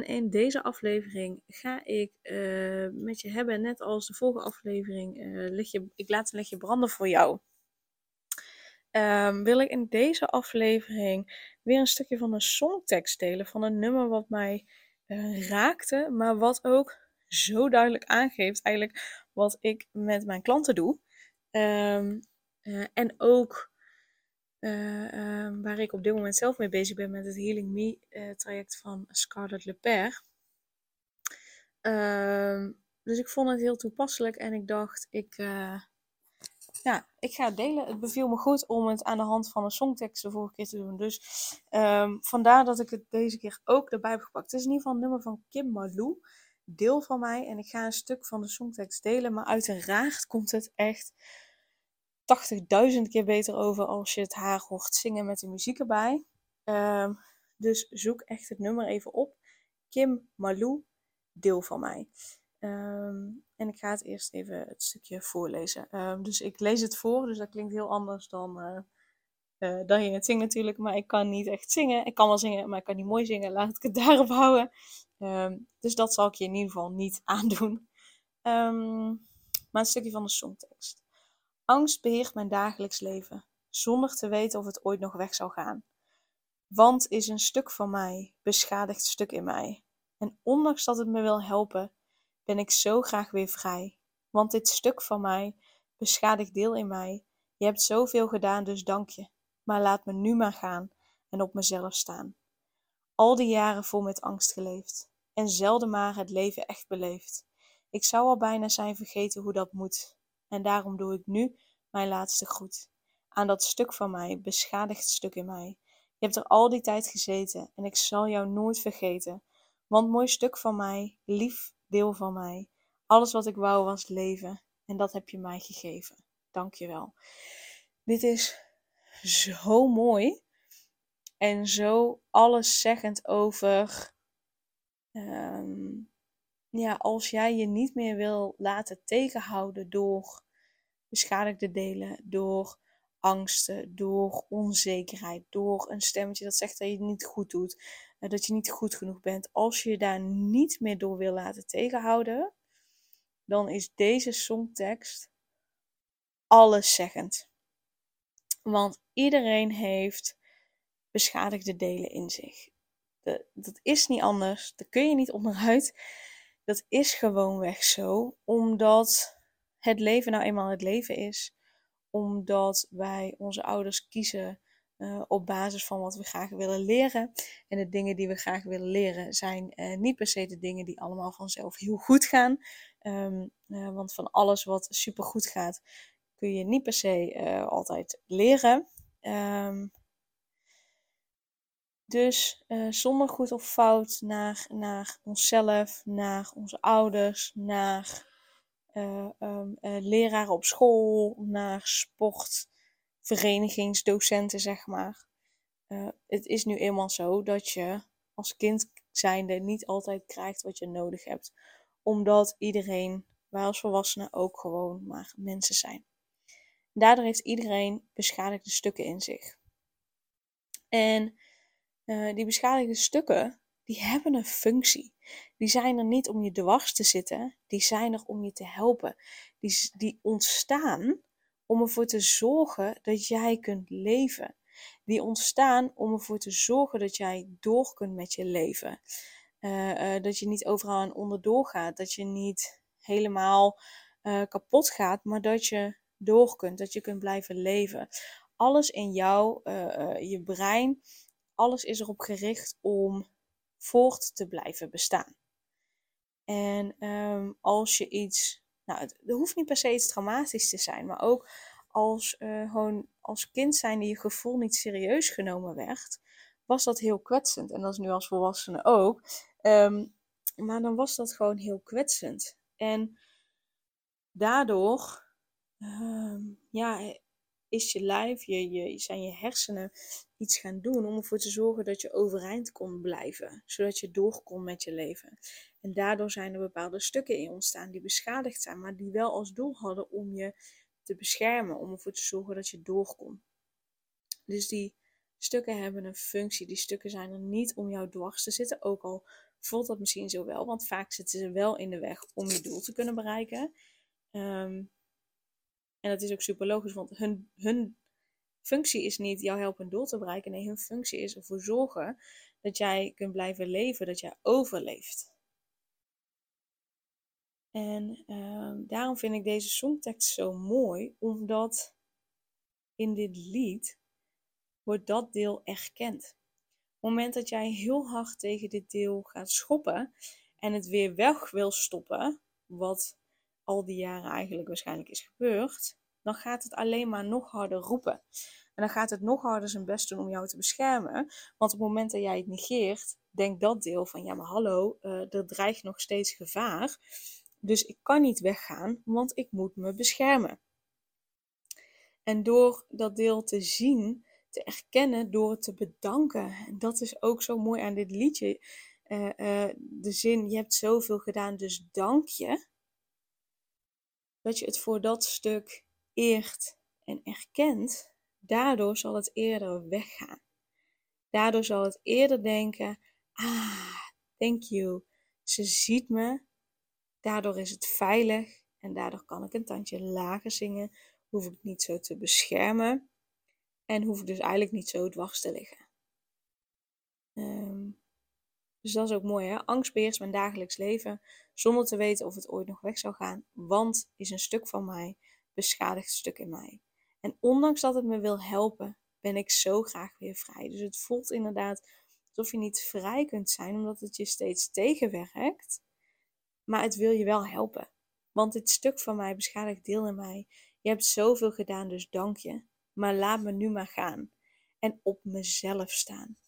En in deze aflevering ga ik uh, met je hebben, net als de vorige aflevering, leg je, ik laat een lichtje branden voor jou. Um, wil ik in deze aflevering weer een stukje van een songtekst delen van een nummer wat mij uh, raakte, maar wat ook zo duidelijk aangeeft eigenlijk wat ik met mijn klanten doe. Um, en ook uh, uh, waar ik op dit moment zelf mee bezig ben met het Healing Me uh, traject van Scarlett Lepere. Ehm, dus ik vond het heel toepasselijk en ik dacht, ik, eh, ja, ik ga het delen. Het beviel me goed om het aan de hand van een songtekst de vorige keer te doen. Dus um, vandaar dat ik het deze keer ook erbij heb gepakt. Het is in ieder geval een nummer van Kim Malou, deel van mij. En ik ga een stuk van de songtekst delen, maar uiteraard komt het echt 80.000 keer beter over als je het haar hoort zingen met de muziek erbij. Um, dus zoek echt het nummer even op. Kim Malou, deel van mij. Um, en ik ga het eerst even het stukje voorlezen. Um, dus ik lees het voor, dus dat klinkt heel anders dan, uh, uh, dan je het zingt natuurlijk. Maar ik kan niet echt zingen. Ik kan wel zingen, maar ik kan niet mooi zingen. Laat ik het daarop houden. dus dat zal ik je in ieder geval niet aandoen. maar een stukje van de songtekst. Angst beheert mijn dagelijks leven, zonder te weten of het ooit nog weg zal gaan. Want is een stuk van mij, beschadigd stuk in mij. En ondanks dat het me wil helpen, ben ik zo graag weer vrij. Want dit stuk van mij, beschadigd deel in mij, je hebt zoveel gedaan, dus dank je. Maar laat me nu maar gaan en op mezelf staan. Al die jaren vol met angst geleefd en zelden maar het leven echt beleefd. Ik zou al bijna zijn vergeten hoe dat moet. En daarom doe ik nu mijn laatste groet. Aan dat stuk van mij, beschadigd stuk in mij. Je hebt er al die tijd gezeten en ik zal jou nooit vergeten. Want mooi stuk van mij, lief deel van mij. Alles wat ik wou was leven en dat heb je mij gegeven. Dank je wel. Dit is zo mooi en zo alleszeggend over. Um, ja, als jij je niet meer wil laten tegenhouden door beschadigde delen, door angsten, door onzekerheid, door een stemmetje dat zegt dat je het niet goed doet, eh, dat je niet goed genoeg bent. Als je je daar niet meer door wil laten tegenhouden, dan is deze songtekst alleszeggend. Want iedereen heeft beschadigde delen in zich. dat is niet anders, daar kun je niet onderuit. Dat is gewoonweg zo, omdat het leven nou eenmaal het leven is. Omdat wij onze ouders kiezen uh, op basis van wat we graag willen leren. En de dingen die we graag willen leren zijn uh, niet per se de dingen die allemaal vanzelf heel goed gaan. Um, uh, want van alles wat super goed gaat, kun je niet per se altijd leren. Um, dus uh, zonder goed of fout naar, naar onszelf, naar onze ouders, naar uh, um, uh, leraren op school, naar sportverenigingsdocenten, zeg maar. het is nu eenmaal zo dat je als kind zijnde niet altijd krijgt wat je nodig hebt. Omdat iedereen, wij als volwassenen ook gewoon maar mensen zijn. Daardoor heeft iedereen beschadigde stukken in zich. En uh, die beschadigde stukken, die hebben een functie. Die zijn er niet om je dwars te zitten, die zijn er om je te helpen. Die, die ontstaan om ervoor te zorgen dat jij kunt leven. Die ontstaan om ervoor te zorgen dat jij door kunt met je leven. Uh, uh, dat je niet overal aan onderdoor gaat. Dat je niet helemaal kapot gaat, maar dat je door kunt. Dat je kunt blijven leven. Alles in jou, je brein, alles is erop gericht om voort te blijven bestaan. En um, als je iets, nou, het, hoeft niet per se iets traumatisch te zijn, maar ook als uh, gewoon als kind zijn die je gevoel niet serieus genomen werd, was dat heel kwetsend. En dat is nu als volwassene ook. Um, Maar dan was dat gewoon heel kwetsend. En daardoor ehm, ja, is je lijf, je, je, zijn je hersenen iets gaan doen om ervoor te zorgen dat je overeind kon blijven. Zodat je door kon met je leven. En daardoor zijn er bepaalde stukken in ontstaan die beschadigd zijn, maar die wel als doel hadden om je te beschermen, om ervoor te zorgen dat je door kon. Dus die stukken hebben een functie. Die stukken zijn er niet om jou dwars te zitten, ook al voelt dat misschien zo wel, want vaak zitten ze wel in de weg om je doel te kunnen bereiken. Ehm, en dat is ook super logisch, want hun, hun functie is niet jou helpen een doel te bereiken. Nee, hun functie is ervoor zorgen dat jij kunt blijven leven, dat jij overleeft. En ehm, daarom vind ik deze songtekst zo mooi, omdat in dit lied wordt dat deel erkend. Op het moment dat jij heel hard tegen dit deel gaat schoppen en het weer weg wil stoppen, wat al die jaren eigenlijk waarschijnlijk is gebeurd, dan gaat het alleen maar nog harder roepen. En dan gaat het nog harder zijn best doen om jou te beschermen. Want op het moment dat jij het negeert, denkt dat deel van ja, maar hallo, uh, er dreigt nog steeds gevaar. Dus ik kan niet weggaan, want ik moet me beschermen. En door dat deel te zien, te erkennen, door het te bedanken. En dat is ook zo mooi aan dit liedje. Uh, uh, de zin, je hebt zoveel gedaan, dus dank je. Dat je het voor dat stuk eert en erkent, daardoor zal het eerder weggaan. Daardoor zal het eerder denken, ah, thank you. Ze ziet me, Daardoor is het veilig en daardoor kan ik een tandje lager zingen. Hoef ik niet zo te beschermen en hoef ik dus eigenlijk niet zo dwars te liggen. Um, dus dat is ook mooi, hè? Angst beheerst mijn dagelijks leven zonder te weten of het ooit nog weg zou gaan. Want is een stuk van mij, beschadigd stuk in mij. En ondanks dat het me wil helpen, ben ik zo graag weer vrij. Dus het voelt inderdaad alsof je niet vrij kunt zijn, omdat het je steeds tegenwerkt. Maar het wil je wel helpen. Want dit stuk van mij beschadigt deel in mij. Je hebt zoveel gedaan, dus dank je. Maar laat me nu maar gaan. En op mezelf staan.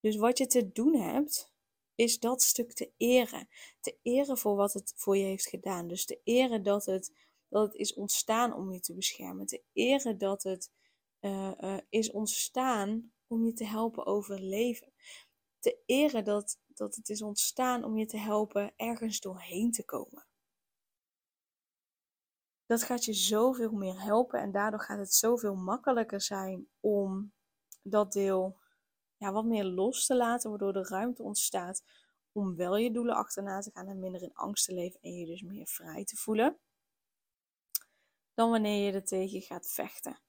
Dus wat je te doen hebt, is dat stuk te eren. Te eren voor wat het voor je heeft gedaan. Dus te eren dat het, dat het is ontstaan om je te beschermen. Te eren dat het uh, uh, is ontstaan om je te helpen overleven. Te eren dat dat het is ontstaan om je te helpen ergens doorheen te komen. Dat gaat je zoveel meer helpen en daardoor gaat het zoveel makkelijker zijn om dat deel ja, wat meer los te laten, waardoor er ruimte ontstaat om wel je doelen achterna te gaan en minder in angst te leven en je dus meer vrij te voelen, dan wanneer je er tegen gaat vechten.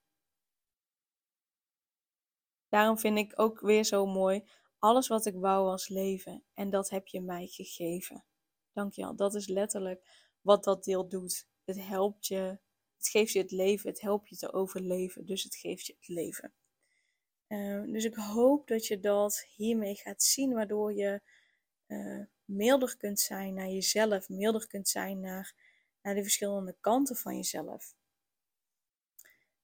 Daarom vind ik ook weer zo mooi alles wat ik wou was leven en dat heb je mij gegeven. Dankjewel. Dat is letterlijk wat dat deel doet. Het helpt je, het geeft je het leven, het helpt je te overleven, dus het geeft je het leven. Uh, dus ik hoop dat je dat hiermee gaat zien, waardoor je uh, milder kunt zijn naar jezelf, milder kunt zijn naar, naar de verschillende kanten van jezelf.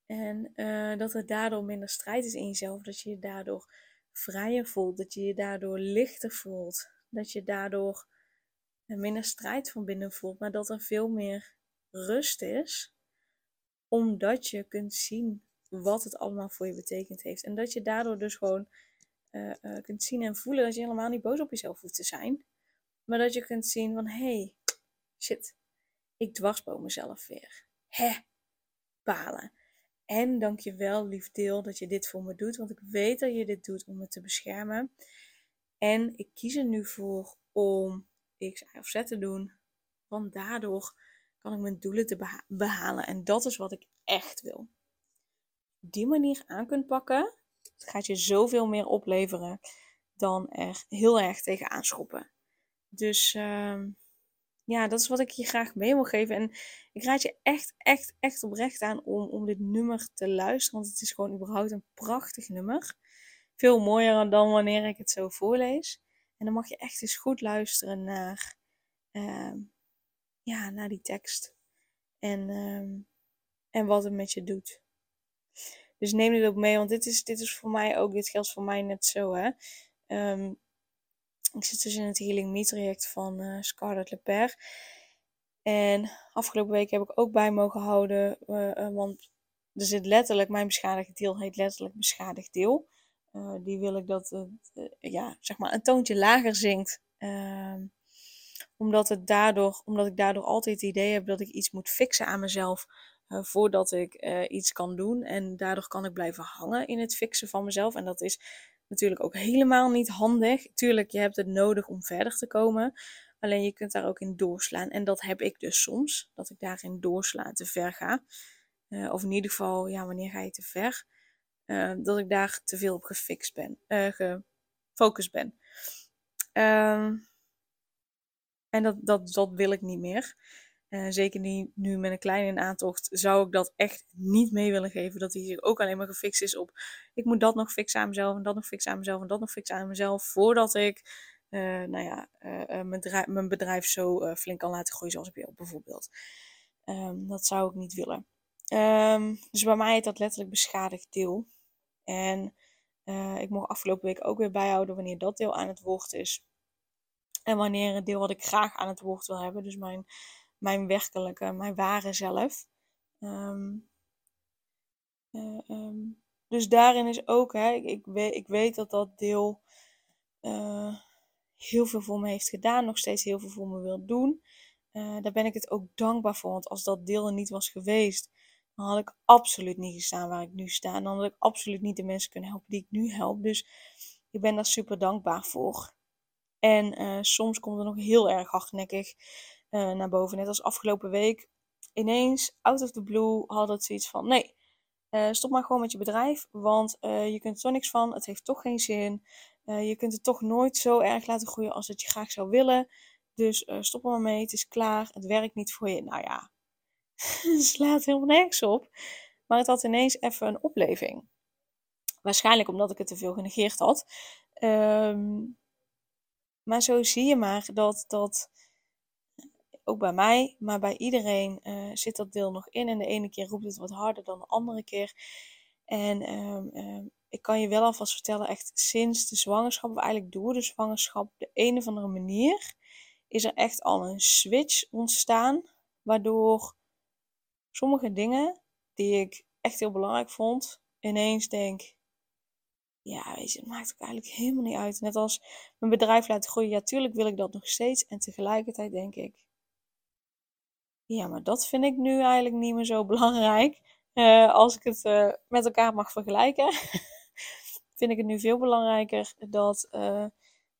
En uh, dat er daardoor minder strijd is in jezelf, dat je je daardoor vrijer voelt, dat je je daardoor lichter voelt, dat je daardoor minder strijd van binnen voelt, maar dat er veel meer rust is, omdat je kunt zien wat het allemaal voor je betekend heeft. En dat je daardoor dus gewoon uh, uh, kunt zien en voelen dat je helemaal niet boos op jezelf hoeft te zijn, maar dat je kunt zien van hé, hey, shit, ik dwarsboom mezelf weer. Hè, balen. En dankjewel, lief deel, dat je dit voor me doet. Want ik weet dat je dit doet om me te beschermen. En ik kies er nu voor om X, Y of Z te doen. Want daardoor kan ik mijn doelen te behalen. En dat is wat ik echt wil. Die manier aan kunt pakken, gaat je zoveel meer opleveren dan er heel erg tegen aanschoppen. Dus uh, ja, dat is wat ik je graag mee wil geven. En ik raad je echt, echt, echt oprecht aan om, om dit nummer te luisteren. Want het is gewoon überhaupt een prachtig nummer. Veel mooier dan wanneer ik het zo voorlees. En dan mag je echt eens goed luisteren naar, uh, ja, naar die tekst. En, uh, en wat het met je doet. Dus neem dit ook mee, want dit is, dit is voor mij ook, dit geldt voor mij net zo. Hè? Um, ik zit dus in het Healing Me traject van uh, Scarlett Leper. En afgelopen week heb ik ook bij mogen houden, want er zit letterlijk, mijn beschadigd deel heet letterlijk beschadigd deel. die wil ik dat het ja, zeg maar een toontje lager zingt. Ehm, omdat, het daardoor, omdat ik daardoor altijd het idee heb dat ik iets moet fixen aan mezelf voordat ik iets kan doen. En daardoor kan ik blijven hangen in het fixen van mezelf. En dat is natuurlijk ook helemaal niet handig. Tuurlijk, je hebt het nodig om verder te komen. Alleen je kunt daar ook in doorslaan. En dat heb ik dus soms. Dat ik daarin doorslaan te ver ga. Uh, of in ieder geval, ja, wanneer ga je te ver? dat ik daar te veel op gefixt ben. gefocust ben. Ehm, en dat, dat, dat wil ik niet meer. Uh, zeker niet nu met een kleine in aantocht, zou ik dat echt niet mee willen geven. Dat hij zich ook alleen maar gefixt is op. Ik moet dat nog fixen aan mezelf, en dat nog fixen aan mezelf, en dat nog fixen aan mezelf. Voordat ik uh, nou ja, uh, mijn, bedrijf, mijn, bedrijf, zo flink kan laten groeien, zoals ik bijvoorbeeld. Um, dat zou ik niet willen. Um, dus bij mij is dat letterlijk beschadigd deel. En ik mocht afgelopen week ook weer bijhouden wanneer dat deel aan het woord is. En wanneer het deel wat ik graag aan het woord wil hebben. Dus mijn, mijn werkelijke, mijn ware zelf. Um, um, dus daarin is ook, hè, ik, weet, ik weet dat dat deel uh, heel veel voor me heeft gedaan. Nog steeds heel veel voor me wil doen. Uh, daar ben ik het ook dankbaar voor. Want als dat deel er niet was geweest, dan had ik absoluut niet gestaan waar ik nu sta. En dan had ik absoluut niet de mensen kunnen helpen die ik nu help. Dus ik ben daar super dankbaar voor. En soms komt er nog heel erg hardnekkig uh, naar boven. Net als afgelopen week. Ineens, out of the blue, had het zoiets van: nee, uh, stop maar gewoon met je bedrijf. Want je kunt er toch niks van. Het heeft toch geen zin. je kunt het toch nooit zo erg laten groeien als dat je graag zou willen. Dus stop er maar mee. Het is klaar. Het werkt niet voor je. Nou ja, slaat helemaal nergens op. Maar het had ineens even een opleving. Waarschijnlijk omdat ik het te veel genegeerd had. Um, maar zo zie je maar dat, dat ook bij mij, maar bij iedereen uh, zit dat deel nog in. En de ene keer roept het wat harder dan de andere keer. En um, um, ik kan je wel alvast vertellen, echt sinds de zwangerschap, of eigenlijk door de zwangerschap, de een of andere manier, is er echt al een switch ontstaan. Waardoor sommige dingen die ik echt heel belangrijk vond, ineens denk: ja, weet je, maakt ook eigenlijk helemaal niet uit. Net als mijn bedrijf laten groeien. Ja, tuurlijk wil ik dat nog steeds. En tegelijkertijd denk ik, ja, maar dat vind ik nu eigenlijk niet meer zo belangrijk. Uh, als ik het uh, met elkaar mag vergelijken, vind ik het nu veel belangrijker dat uh,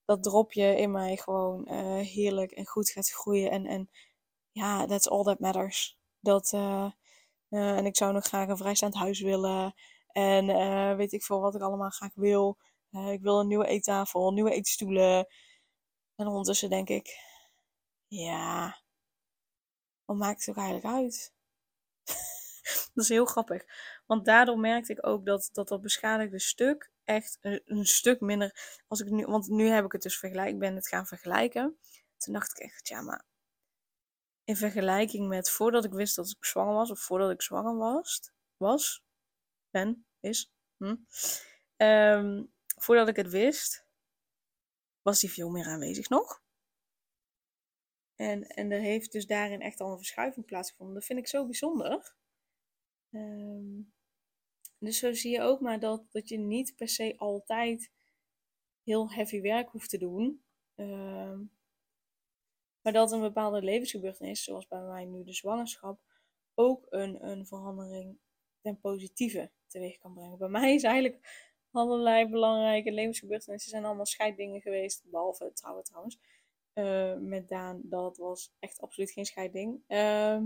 dat dropje in mij gewoon heerlijk en goed gaat groeien. En, en ja, that's all that matters. Dat, en ik zou nog graag een vrijstaand huis willen. En weet ik veel wat ik allemaal graag wil. Ik wil een nieuwe eettafel, nieuwe eetstoelen. En ondertussen denk ik, ja, wat maakt het ook eigenlijk uit? dat is heel grappig. Want daardoor merkte ik ook dat dat, dat beschadigde stuk echt een, stuk minder. Als ik nu, want nu heb ik het dus vergelijk, ben het gaan vergelijken. Toen dacht ik echt, ja, maar in vergelijking met voordat ik wist dat ik zwanger was, of voordat ik zwanger was, was ben, is. Hm. Ehm, voordat ik het wist, was die veel meer aanwezig nog. En, en er heeft dus daarin echt al een verschuiving plaatsgevonden. Dat vind ik zo bijzonder. Ehm, dus zo zie je ook maar dat, dat je niet per se altijd heel heavy werk hoeft te doen. Ehm, maar dat een bepaalde levensgebeurtenis, zoals bij mij nu de zwangerschap, ook een, een verandering ten positieve teweeg kan brengen. Bij mij is eigenlijk allerlei belangrijke levensgebeurtenissen zijn allemaal scheiddingen geweest, behalve trouwen trouwens. Uh, met Daan, dat was echt absoluut geen scheidding. Uh,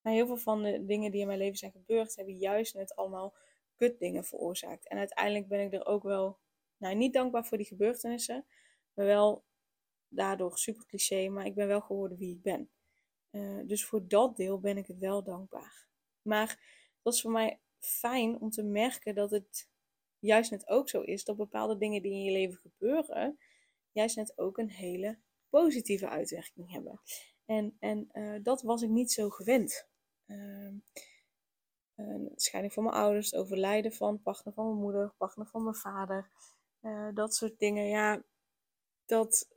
heel veel van de dingen die in mijn leven zijn gebeurd, hebben juist net allemaal kutdingen veroorzaakt. En uiteindelijk ben ik er ook wel, nou niet dankbaar voor die gebeurtenissen, maar wel daardoor super cliché, maar ik ben wel geworden wie ik ben. Uh, dus voor dat deel ben ik het wel dankbaar. Maar dat is voor mij fijn om te merken dat het juist net ook zo is dat bepaalde dingen die in je leven gebeuren, juist net ook een hele positieve uitwerking hebben. En, en uh, dat was ik niet zo gewend. Uh, een scheiding van mijn ouders, overlijden van partner van mijn moeder, partner van mijn vader. Uh, dat soort dingen. Ja, dat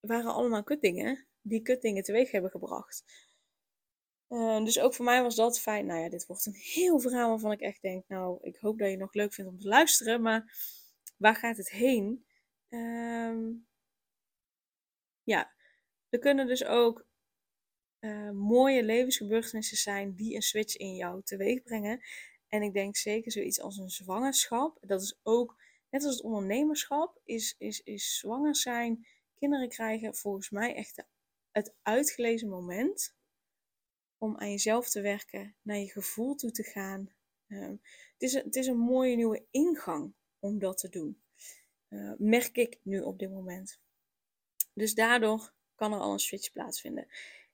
waren allemaal kutdingen die kutdingen teweeg hebben gebracht. Uh, dus ook voor mij was dat fijn. Nou ja, dit wordt een heel verhaal waarvan ik echt denk, nou, ik hoop dat je nog leuk vindt om te luisteren, maar waar gaat het heen? Uh, ja, er kunnen dus ook uh, mooie levensgebeurtenissen zijn die een switch in jou teweeg brengen. En ik denk zeker zoiets als een zwangerschap. Dat is ook, net als het ondernemerschap, is, is, is zwanger zijn, kinderen krijgen volgens mij echt het uitgelezen moment om aan jezelf te werken, naar je gevoel toe te gaan. Um, het, is het is een mooie nieuwe ingang om dat te doen. Uh, merk ik nu op dit moment. Dus daardoor kan er al een switch plaatsvinden.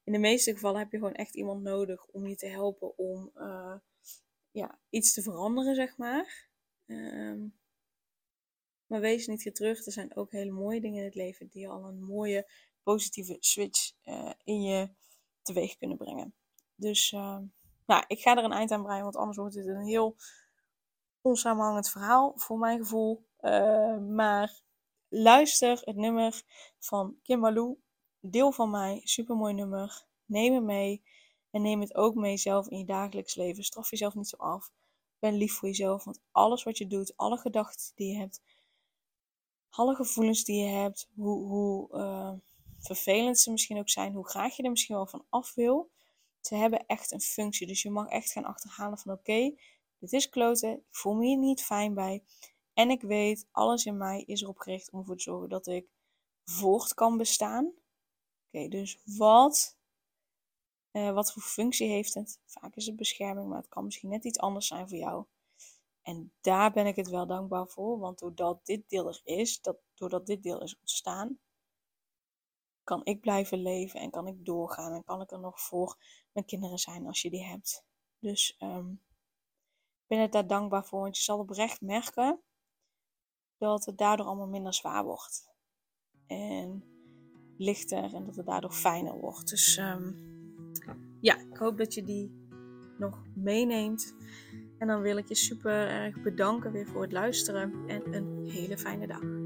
In de meeste gevallen heb je gewoon echt iemand nodig om je te helpen om uh, ja, iets te veranderen, zeg maar. Um, maar wees niet terug. Er zijn ook hele mooie dingen in het leven die al een mooie positieve switch uh, in je teweeg kunnen brengen. Dus uh, nou, ik ga er een eind aan breien, want anders wordt het een heel onsamenhangend verhaal voor mijn gevoel. Uh, maar luister het nummer van Kim deel van mij, supermooi nummer. Neem het mee en neem het ook mee zelf in je dagelijks leven. Straf jezelf niet zo af. Ben lief voor jezelf, want alles wat je doet, alle gedachten die je hebt, alle gevoelens die je hebt, hoe, hoe uh, vervelend ze misschien ook zijn, hoe graag je er misschien wel van af wil, ze hebben echt een functie. Dus je mag echt gaan achterhalen van oké, dit is kloten, ik voel me hier niet fijn bij. En ik weet, alles in mij is erop gericht om ervoor te zorgen dat ik voort kan bestaan. Oké, dus wat, uh, wat voor functie heeft het? Vaak is het bescherming, maar het kan misschien net iets anders zijn voor jou. En daar ben ik het wel dankbaar voor, want doordat dit deel er is, dat, doordat dit deel is ontstaan, kan ik blijven leven en kan ik doorgaan en kan ik er nog voor mijn kinderen zijn als je die hebt. Dus um, ik ben het daar dankbaar voor, want je zal oprecht merken dat het daardoor allemaal minder zwaar wordt. En lichter en dat het daardoor fijner wordt. Dus um, ja, ik hoop dat je die nog meeneemt. En dan wil ik je super erg bedanken weer voor het luisteren en een hele fijne dag.